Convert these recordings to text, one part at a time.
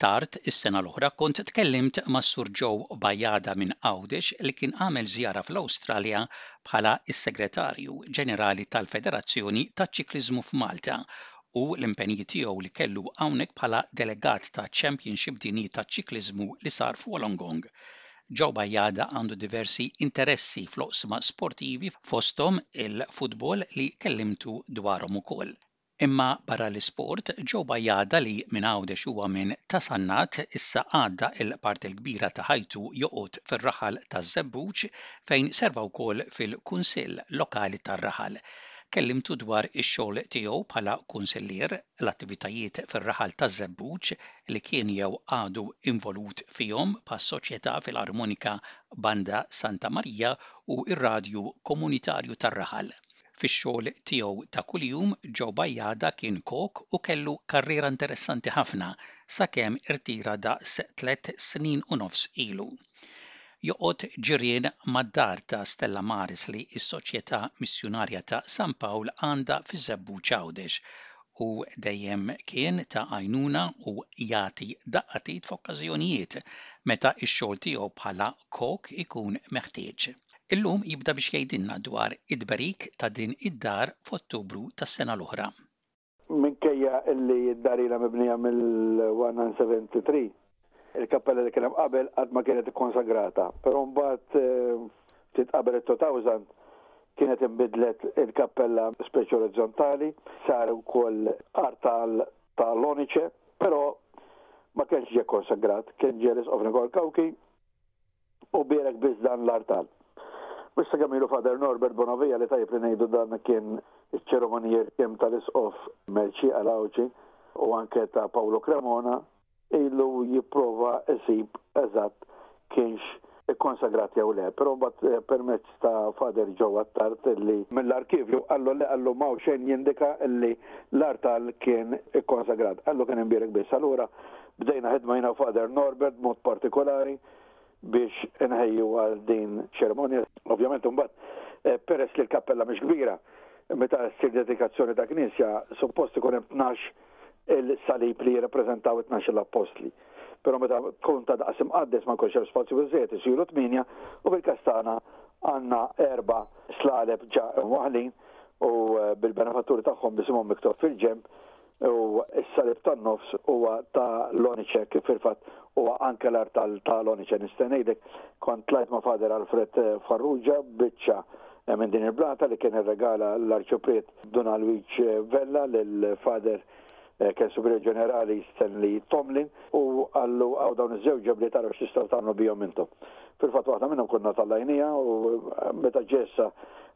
Tard is-sena l-oħra kont tkellimt mas-Sur Joe Bajada minn Għawdex li kien għamel żjara fl-Awstralja bħala s-Segretarju Ġenerali tal-Federazzjoni taċ-Ċikliżmu f'Malta u l-impenji tiegħu li kellu hawnhekk bħala Delegat taċ-Championship Dinji taċ-Ċikliżmu li sar f'Wollongong Joe Bajada għandu diversi interessi fl-oqsma sportivi fosthom il-futbol li kellimtu dwarhom ukoll. Imma barra l-isport, Joe Bajada li minn Għawdex huwa minn Ta' Sannat issa għadda l-parti l-kbira ta' ħajtu joqgħod fir-raħal taż-Żebbuġ fejn serva wkoll fil-Kunsill Lokali tar-Raħal. Kellimtu dwar ix-xogħol tiegħu bħala kunsillier, l-attivitajiet fir-raħal taż-Żebbuġ, li kien jew għadu involut fihom bħas-Soċjetà Filarmonika Banda Santa Marija u r-Radju Komunitarju tar-Raħal. Fix-xogħol tiegħu ta' kuljum, Joe Bajada kien kok u kellu karriera interessanti ħafna sakemm irtira daqs tlett snin u nofs ilu. Joqgħod ġirien mad-dar ta' Stella Maris li s-Soċjetà Missjunarja ta' San Pawl għandha fiż-Żebbuġ Għawdex. Hu dejjem kien ta' għajnuna u jagħti daqqa t'id f'okkażjonijiet meta x-xogħol tiegħu bħala kok ikun meħtieġ. Illum jibda biex jgħidilna dwar it-tberik ta' din id-dar f'Ottubru tas-sena l-oħra. Minkejja illi d-darina mibnija mill-1973, il-kappella li kien hemm qabel qatt ma kienet ikkonsagrata, però mbagħad ftit qabel it-2000 kienet inbidlet il-kappella spiċċ orizzontali, sar ukoll artal ta' l-onice, però ma kienx ġie konsagrat, kien ġie l-Isqof Nicole Cauchi. U bierek biss dan l-artal. Mhux sakemm ilu Father Norbert Bonavia, li tajjeb li ngħidu dan kien iċ-ċeromonijier kemm tal-Isqof Melċi Għalawġi u anke ta' Pawlu Cremona, ilu jipprova isib eżatt kienx ikkonsagrat jew le. Però mbagħad permezz ta' Father Joe Attard li. Mill-arkivju, qallu le qallu m'hawn xejn jindika li l-artal kien ikkonsagrat. Qallu kien imbierek biss. Allura bdejna ħidma jiena u Father Norbert b'mod partikolari. biex inħejju għal din ċerimonja. Ovvjament imbagħad eh, peress li l-kappella mhix kbira, meta ssir dedikazzjoni ta' knisja, suppost ikun hemm tnax il-salib li jirrappreżentaw it-tnax l-appostli. Però meta tkun ta' daqs imqaddes ma jkunx hemm spazju biżejjed isiru tmienja u fil-kastana għandna erba' slaleb ġa waħlin u eh, bil-benefatturi tagħhom bisimhom miktub fil-ġemp u s-salib tan-nofs huwa ta' l-onice, kif fil-fatt huwa anke l-art ta' l-onice. Nista' ngħidlek, kont tlajt ma' Father Alfred eh, Farrugia b'biċċa eh, minn din il-blata li kien irregala l-Arċipriet Dun Alwiġ eh, Vella lil Father Eh, kien Superior Ġenerali Stanley Tomlin u għallu għaw dawn iż-żewġ ġebli taraw x'tistgħu tagħmlu bihom intom. Fil-fatt waħda minnhom kunna tal-lajnija u eh, meta ġessa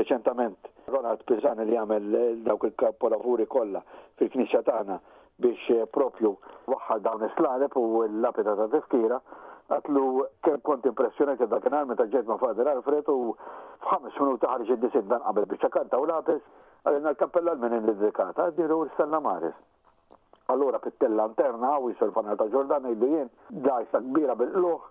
reċentament Ronald Pisani li għamel dawk il-kapolavuri kollha fil-knisja tagħna biex eh, propju waħħal dawn is-slaleb u l-lapida ta' tifkira għatlu kemm kont impressjonati dakinhar meta ġejt ma' Fader Alfred u f'ħames minuta ħarġ id-disin dan qabel biċċa karta u lapis għalina l-kappella l-minn indedikata għaddiru l-Stella Maris. Allura Pittella nterna hawn, jiswa l-fanal ta' Ġordan, ngħidlu jien, dgħajsa kbira bil-qlugħ,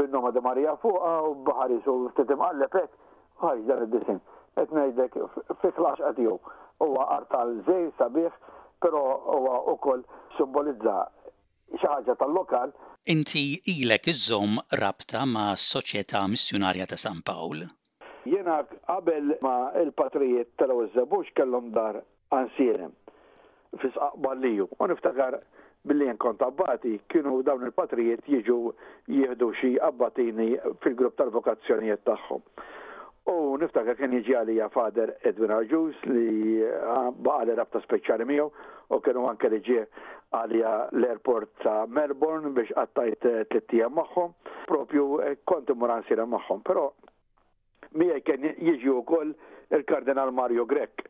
bin-noma di Marija fuqha u b-baħar jisu ftit imqalleb hekk, ħa x'dan id-disinn. Qed ngħidlek, fi ħlax qed hu. Huwa artal żgħir, sabiħ, però huwa wkoll simbolizza xi ħaġa tal-lokal. Inti ilek iżżomm rabta mas-Soċjetà Missjunarja ta' San Pawl, Jiena qabel ma l-patrijiet telgħu ż-Żebbuġ kellhom dar għansielem fi Sqaq Balliju u niftakar billi jien kont abbati kienu dawn il-patrijiet jiġu jieħdu xi abbatini fil-grupp tal-vokazzjonijiet tagħhom u niftakar kien jiġi għalija Father Edwin Arġus li baqagħli rabta speċjali miegħu u kien hu anke li ġie għalija l-airport ta' Melbourne biex qattajt tliet ijiem magħhom propju kont immur għansielem magħhom però Miegħi kien jiġi wkoll il-Kardinal Mario Grech.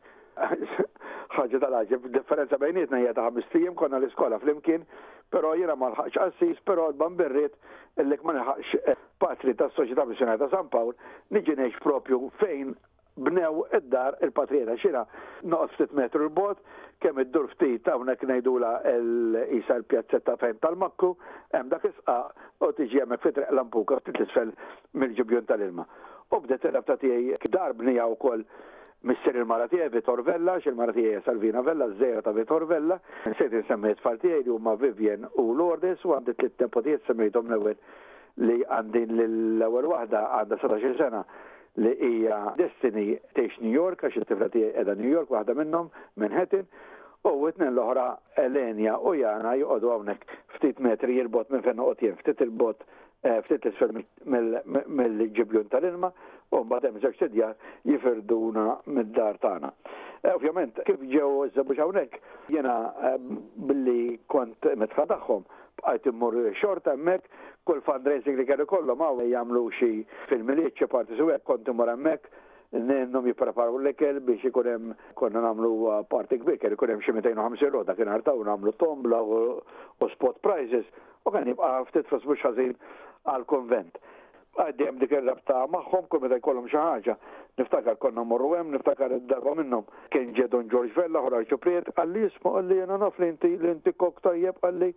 Ħaġa tal-għaġeb, id-differenza bejnietna hija ta' ħamist ijiem, konna l-iskola flimkien, però jiena ma lħaqtx qassis, però Alban Birriet li ma lħaqx patri tas-Soċjetà Missjunarja ta' San Pawl, niġi ngħix propju fejn bnew id-dar il-patriera xira noqgħod ftit metru 'l bogħod, kemm iddur ftit hawnhekk ngħidulha qisha l-pjazzetta fejn tal-makku, hemm dak is-sqaq u tiġi hemmhekk fi Triq Lampuka ftit 'l isfel mill-ġubjun tal-ilma. U bdiet ir-rabta tiegħi dar bnija wkoll missier il-mara tiegħi Vitor Vella għax il-mara tiegħi hija Salvina Vella, ż-żgħira ta' Vitor Vella. Nsejt insemmi t-tfal tiegħi li huma Vivian u Lourdes u għandi tliet nepotijiet semmejthom l-ewwel li għandi l-ewwel waħda għandha satax-il sena li hija Destiny tgħix New York għax it-tifla tiegħi qiegħda New York waħda minnhom, Manhattan, u t-tnejn l-oħra Elenia u Jana joqogħdu hawnhekk ftit metri 'l bogħod minn fejn noqgħod jien, ftit 'il bogħod eh, ftit 'l isfel mill-ġibjun tal-ilma, u mbagħad hemm żewġ sidjar jifirduna mid-dar tagħna. Eh, ovvjament, kif ġew iż-żebbuġ hawnhekk, jiena eh, billi kont mitħla tagħhom, Bqajt immur xorta hemmhekk, kull fundraising li kellu jkollhom hawn jagħmlu xi fil-Milied, xi parti sew hekk, kont immur hemmhekk ngħinnhom jippreparaw l-ikel biex ikun hemm konna nagħmlu party kbir, kellu jkun hemm xi 250 ruħ dakinhar taw nagħmlu tombla u spot prizes u kien jibqa' ftit flus mhux ħażin għall-kunvent. Għad dejjem dik ir-rabta magħhom kull meta jkollhom xi ħaġa. Niftakar konna mmorru hemm, niftakar darba minnhom kien ġie Don Ġorġ Vella, ħu l-Arċipriet, qalli isma' qalli jiena naf li inti li inti kok tajjeb qalli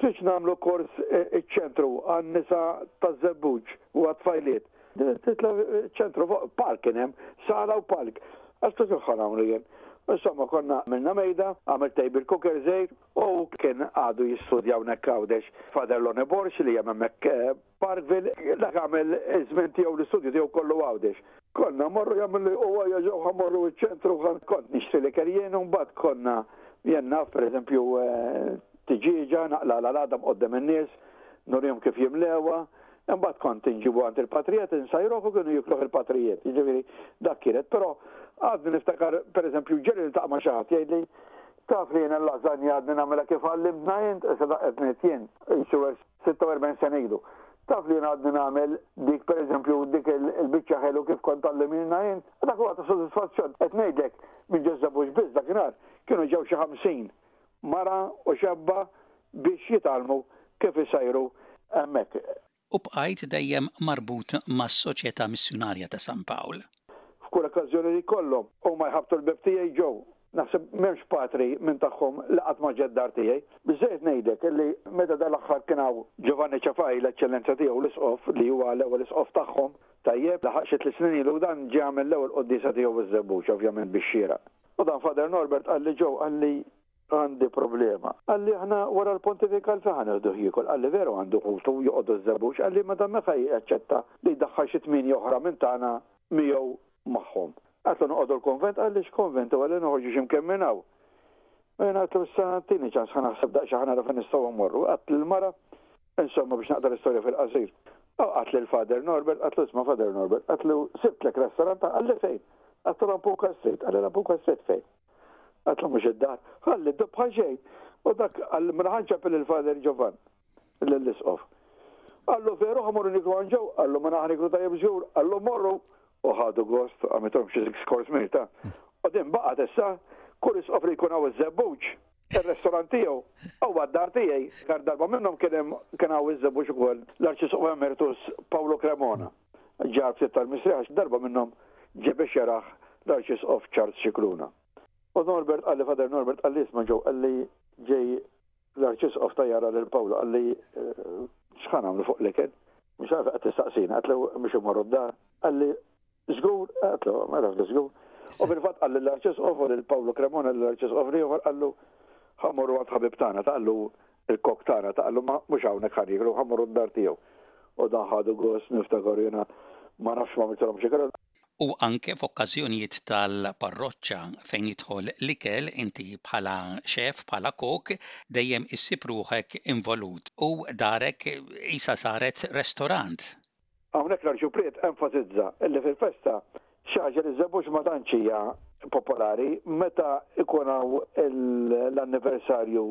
tridx nagħmlu kors iċ-ċentru għan-nisa taż-Żebbuġ u għat-tfajliet. Titla' ċentru fuq park kien hemm, sala u park. Għax kont inħol hawn jien. Insomma konna għamilna mejda, għamel tejbil kuker żgħir u kien għadu jistudja hawnhekk Għawdex Father Lone Borg li hemm hemmhekk Parvin dak għamel iż-żmien tiegħu l-istudju tiegħu kollu Għawdex. Konna mmorru jagħmel li huwa jew ġewħa mmorru iċ-ċentru kont nixtri l-ikel jien u mbagħad konna jien naf pereżempju tiġieġa naqlagħla l-għadam quddiem in-nies, nurihom kif jimlewha, imbagħad kont inġibu għand il-patrijiet insajruh u kienu jikluh il-patrijiet. Jiġifieri dak kienet, però għadni niftakar pereżempju ġieli niltaqa' ma' xi ħadd jgħidli taf li jiena l-lażanja għadni nagħmilha kif għallimtna int, issa daqqa qed ngħid jien, 46 sena ilu. Taf li jien għadni nagħmel dik pereżempju dik il-biċċa ħelu kif kont tgħallimilna int? Dak huwa ta' sodisfazzjon. Qed ngħidlek, minn Ġeżżabux biss dakinhar kienu ġew xi ħamsin mara u xebba biex jitgħallmu kif isajru hemmhekk. U bqajt dejjem marbut mas-Soċjetà Missjunarja ta' San Pawl. F'kull okkażjoni li jkollhom, huma jħabbtu l-bieb tiegħi ġo Naħseb m'hemmx patri minn tagħhom li qatt ma ġie d-dar tiegħi. Biżżejjed ngħidlek illi meta dal-aħħar kien hawn Giovanni Ciafai, l-Eċċellenza Tiegħu l-Isqof, li huwa l-ewwel Isqof tagħhom, tajjeb, laħaq xi tliet snin ilu, dan ġie għamel l-ewwel quddiesa tiegħu fiż-Żebbuġ, ovvjament bix-xieraq. U dan Father Norbert qalli, Joe, qalli, għandi problema. Qalli, aħna wara l-Pontifikal fejn ħa nieħduh jiekol? Qalli, veru għandu ħutu joqogħdu ż-Żebbuġ, qalli, imma dan meta ħa jaċċetta li jdaħħal xi tmienja oħra minn tagħna miegħu magħhom. Għadtlu noqogħdu l-konvent għaliex konvent huwa li noħorġu xi mkien minn hawn. U jien għadtlu issa tini ċans ħa naħseb daqsxejn ħa nara fejn nistgħu mmorru. Għadt lill-mara, insomma biex naqta' l-istorja fil-qasir. U għadt lil Father Norbert, għadtlu isma' Father Norbert, għadtlu sibtlek restorant ta' qalli fejn? Għadtlu Lampuka Street, qalli Lampuka Street fejn? Għadtlu mhux id-dar, qalli dub bħal xejn. U dak qalli mela ħa nċempel lil Father Ġovann. lill-isqof. Qallu, Veru ħa morru niklu għand ġew, qallu ma naħa niklu tajjeb żgur, qallu morru u ħadu gost għamithom xi skors Mirta. U din baqgħet issa kull isqof li jkun hawn iż-żebbuġ ir-restorant tiegħu huwa d-dar tiegħi. Nhar darba minnhom kien hemm kien hawn iż-żebbuġ ukoll l-Arċisqof Emeritus Pawlu Cremona. Ġar ftit tal-mistrieħ għax darba minnhom ġie biex jaraħ l-Arċisqof Charles Scicluna. U Norbert qalli Father Norbert qalli isma' ġew qalli ġej L-Arċisqof ta' jara lil Pawl qal li, X'ħa nagħmlu fuq l-ikel? Mhux għarfa qed tistaqsini, qatlu biex immorru d-dar. Qal li, Żgur? Qatlu, Mela f'di żgur. U fil-fatt qal lill-Arċisqof u lil Pawlu Cremona lil Arċisqof l-ieħor qallu, Ħa mmorru għand ħabib tagħna, ta' qallu l-kok tagħna, ta' qallu ma mhux hawnhekk ħa nieklu, ħa mmorru d-dar tiegħu. U dan ħadu gost, niftakar jiena, ma nafx m'għamiltilhomx ikel. u anke f'okkażjonijiet tal-parroċċa fejn jidħol l-ikel inti bħala xef, bħala kok dejjem issib ruħek involut u darek qisha saret restorant. Hawnhekk l-Arċupriet enfasizza li fil-festa xi ħaġa li żebbuġ ma tantx hija popolari meta jkun hawn l-anniversarju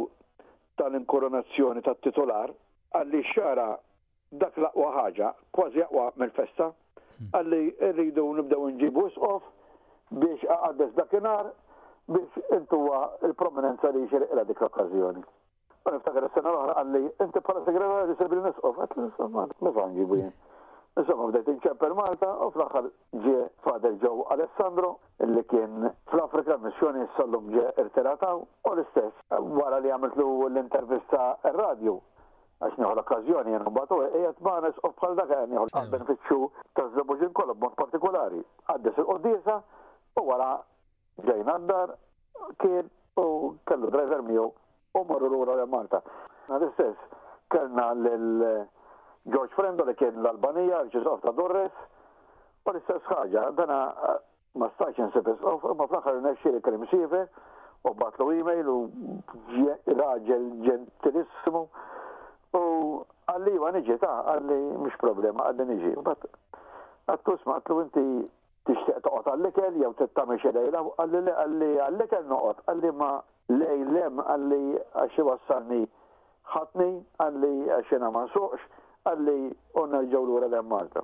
tal-inkoronazzjoni tat-titular qalli xara Dak l-aqwa ħaġa, kważi aqwa mill-festa, qalli rridu nibdew nġibu isqof biex iqaddes dakinhar biex intuha l-prominenza li jixirqilha dik l-okkażjoni. U niftakar is-sena l-oħra qalli, inti bħala segretarju sirbli l-isqof, għedtlu insomma, minn fejn nġibu jien. Insomma bdejt inċempel Malta u fl-aħħar ġie Father Joe Alessandro li kien fl-Afrika l-missjoni issa llum ġie irtirataw u l-istess wara li għamiltlu l-intervista r-radju Għax nieħu l-okkażjoni jien imbagħad u qiegħed magħna isqof bħal dak qed nieħu għall-benefiċċju taż-żewġin kollha b'mod partikolari. Qaddes il-quddiesa u wara ġejna d-dar kien u kellu driver miegħu u marru lura lejn Malta. L-istess kellna lil George Frendo li kien l-Albanija, l-Ġiżof ta' Durres, u l-istess ħaġa, dana Ma stajtx insib Isqof, imma fl-aħħar irnexxieli kellimt Xiefer u bgħattlu email u raġel ġentilissimu u qalli iva niġi ta' qalli mhux problema qalli niġi. Mbagħad għadtu smaqtlu inti tixtieq toqgħod għall-ikel jew tagħmel xi lejla qalli le qalli għall-ikel noqgħod qalli ma lejl hemm qalli għax iwassalni ħatni qalli għax jiena ma nsuqx qalli u nerġgħu lura lejn Malta.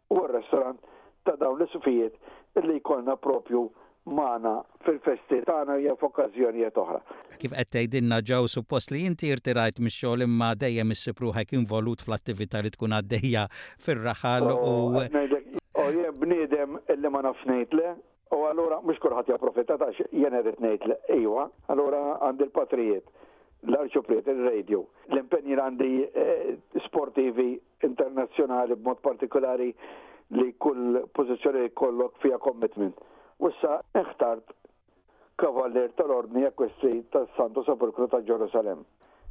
u r-restaurant ta' dawn l-isqfijiet li jkollna proprju magħna fil-festi tagħna jew f'okkażjonijet oħra. Kif qed tgħidilna Joe, suppost li inti irtirajt mix-xogħol imma dejjem issib ruħek involut fl-attività li tkun għaddejja fir-raħal u. O, qed ngħidlek, o jien bniedem li ma nafx ngħid le, u allura mhux kulħadd japprofitta għax jien irrid ngħid le, iva, allura għandi l-patrijiet, l-arċupriet, ir-radio, l-impenji li għandi sportivi, internazzjonali b'mod partikolari li kull pożizzjoni jkollok fiha commitment. U issa ħtart kavallier tal-Ordni Ekwestri tas-Santu Sepulkru ta' Ġerusalem.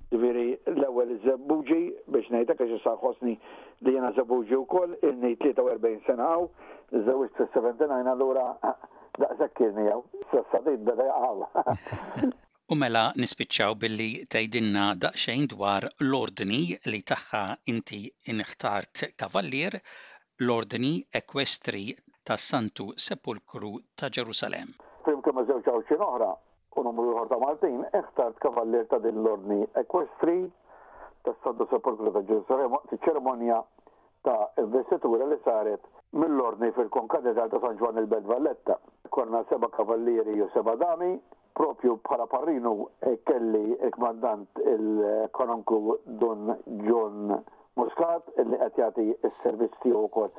Ġifieri l-ewwel iż-żebbuġi biex ngħidlek għax issa ħossni li jiena żebbuġi wkoll ilni 43 sena hawn, żewġt fis-79 allura daqshekk ilni hawn. Sassatit beda jaqaw. U mela nispiċċaw billi tgħidilna daqsxejn dwar l-ordni li tagħha inti nħtart kavallier, l-Ordni Ekwestri tas-Santu Sepulkru ta' Ġerusalemm. Flimkien ma' żewġ Għawdxin oħra u numru ieħor ta' Maltin, inħtart kavallier ta' din l-Ordni Ekwestri tas-Santu Sepulkru ta' Ġerusalemm waqt iċ-ċerimonja ta' investitura li saret mill-Ordni fil-Konkatedral ta' San Ġwann il-Belt Valletta. Konna seba' kavallieri u seba' dami Propju bħala parrinu kelli il-Kmandant il-Kanonklu Dun John Muscat li qed jagħti s-servizz tiegħu wkoll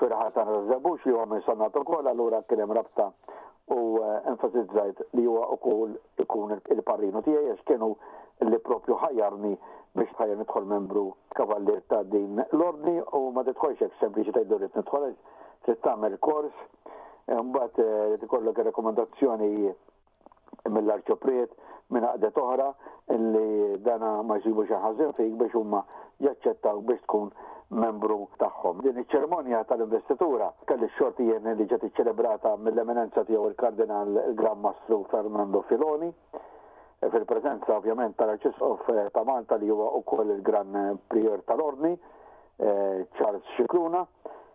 fir-raħal ta' Rażebux li huwa minn Sannat ukoll, allura kien hemm rabta u enfasizzajt li huwa wkoll ikun il-parrinu tiegħi għax kien hu li propju ħajjarni biex ħajja nidħol membru kavallier ta' din l-ordni u ma tidħolx hekk sempliċi tgħidlu rrid nidħol trid tagħmel kors Eh, mbagħad eh, irid ikollok rekomendazzjoni mill-arċopriet minn għaqdet oħra li dana ma jsibu xi ħażin fik biex huma jaċċettaw biex tkun membru tagħhom. Din iċ-ċerimonja tal-investitura kelli xorti jien li ġiet iċċelebrata mill-eminenza tiegħu il-Kardinal Gran Mastru Fernando Filoni eh, fil-preżenza ovvjament tal-Arċisqof ta' Malta li huwa wkoll il-Gran Prior tal-Ordni Charles Xikluna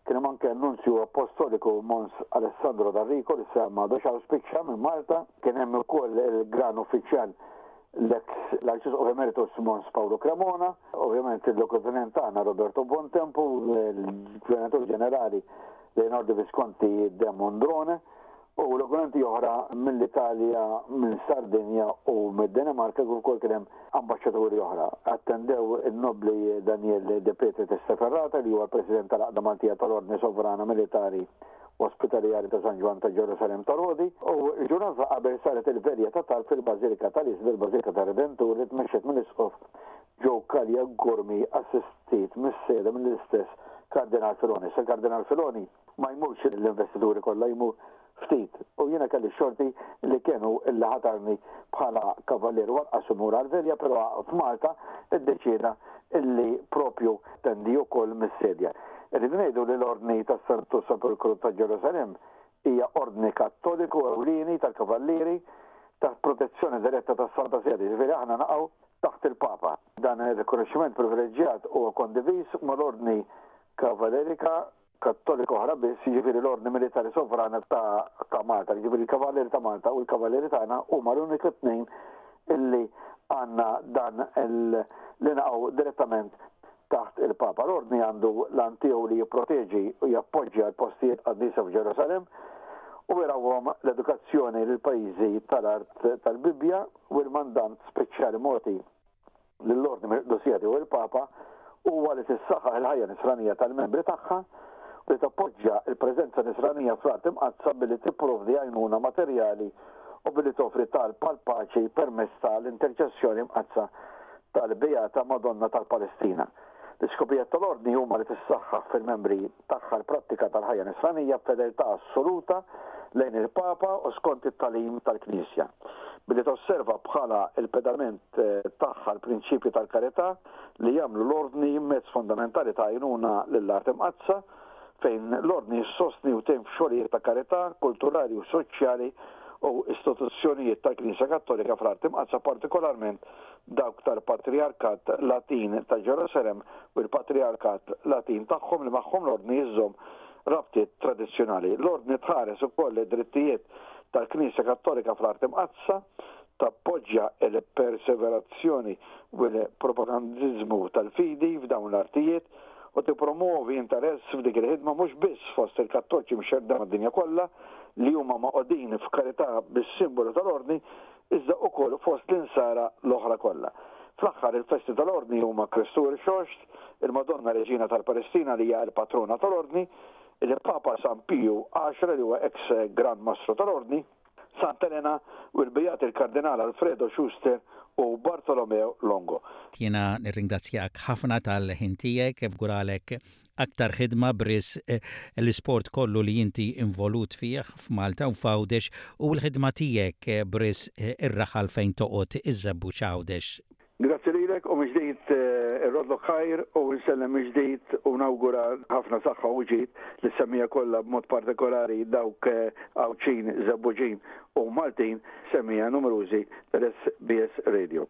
Kien hemm anke n-Nunzju Appostoliku Mons. Alessandro D'Arrico li semma għadha u spiċċa minn Malta. Kien hemm ukoll il-Gran Uffiċjal l-ex l-Arċisqof Emeritus Mons. Pawlu Cremona, ovvjament il-Lokotenent tagħna Roberto Bontempo, il-Gvernatur Ġenerali Leonardo Visconti Demondrone, u dokumenti oħra mill-Italja, minn Sardinja u mid-Danimarka kif ukoll kien hemm ambaxxaturi oħra. Attendew in-Nobbli Daniel De Petri Testa Ferrata li huwa l-President tal-Għaqda Maltija tal-Ordni Sovrana Militari Ospitaljari ta' San Ġwann ta' Ġerusalemm ta' Lhodi u l-ġurnata qabel saret il-velja ta' talb fil-Bażilika tal-Isli l-Bażilika tar-Redentur li tmexxet mill-Isqof Joe Callia Gormi assistit mis-sede mill-istess Kardinal Filoni. Sa Kardinal Filoni ma jmurx l-investituri kollha jmur ftit u jiena kelli xorti li kien hu li ħatarni bħala kavallier u anqas imur għall-velja però f'Malta iddeċieda li propju tendi hu wkoll mis-sedja. Irrid ngħidu li l-Ordni tas-Santu Sepulkru ta' Ġerusalemm hija ordni Kattoliku ewlieni tal-kavallieri taħt protezzjoni diretta tas-Santa Sede, jiġifieri aħna naqgħu taħt il-Papa. Dan ir-rikonoxximent privileġġjat huwa kondiviż mal-Ordni Kavallerika Kattolika oħra biss, jiġifieri l-Ordni Militari Sovrana ta' Malta, jiġifieri l-Kavalieri ta' Malta u l-Kavalieri tagħna huma l-uniku tnejn illi għandna dan li naqgħu direttament taħt il-Papa. L-Ordni għandu l-għan tiegħu li jipproteġi u jappoġġja l-postijiet qaddisa f'Ġerusalemm u jrawwom l-edukazzjoni lill-pajjiżi tal-art tal-Bibbja u l-mandant speċjali mogħti lill-Ordni Mill-Qdusija Tiegħu il-Papa huwa li tissaħħaħ il-ħajja nisranija tal-membri tagħha u li tappoġġja l-preżenza nisranija fl-Art Imqaddsa billi tipprovdi għajnuna materjali u billi toffri talb għall-paċi permezz ta' l-interċessjoni mqaddsa tal-Beata Madonna tal-Palestina. L-iskopijiet tal-Ordni huma li tissaħħaħ fil-membri tagħha l-prattika tal-ħajja nisranija b'fedeltà assoluta lejn il-Papa u skont it-tagħlim tal-Knisja. Billi tosserva bħala il-pedament eh, tagħha l-prinċipji tal-karità li jagħmlu l-ordni mezz fondamentali ta' għajnuna lill-art imqazza fejn l-ordni sostni u temp xogħlijiet ta' karità kulturali u soċjali u istituzzjonijiet tal-Knisja Kattolika fl-art imqazza partikolarment dawk tal-Patrijarkat Latin ta' Ġerusalemm u l-Patrijarkat Latin tagħhom li magħhom l-Ordni jżomm rabtiet tradizzjonali. L-Ordni tħares ukoll lid-drittijiet tal-Knisja Kattolika fl-Art Imqaddsa, tappoġġja l-perseverazzjoni u l-propagandiżmu tal-fidi f'dawn l-artijiet, u tippromwovi interess f'dik il-ħidma mhux biss fost il-Kattolċi mxerrda mad-dinja kollha li huma magħqudin f'karità bis-simbolu tal-Ordni, iżda ukoll fost l-insara l-oħra kollha. Fl-aħħar, il-festi tal-Ordni huma Kristu Irxoxt, il-Madonna Reġina tal-Palestina li hija l-patrona tal-Ordni, il-Papa San Piju Għaxra li huwa eks Gran Mastru tal-Ordni, Santa Elena u l-Beat il-Kardinal Alfredo Schuster u Bartolomeo Longo. Jiena nirringrazzjak ħafna tal-ħin tiegħek, bguralek aktar ħidma b'risq, l-isport kollu li inti involut fih f'Malta u f'Għawdex u l-ħidma tiegħek b'risq ir-raħal fejn toqgħod iż-Żebbuġ Għawdex. Grazzi lilek u mill-ġdid irroddlok ħajr u nsellem mill-ġdid u nawgura ħafna saħħa u ġid lis-semmiegħa kollha b'mod partikolari dawk Għawdxin, Żebbuġin u Maltin semmiegħa numerużi ta' SBS Radio.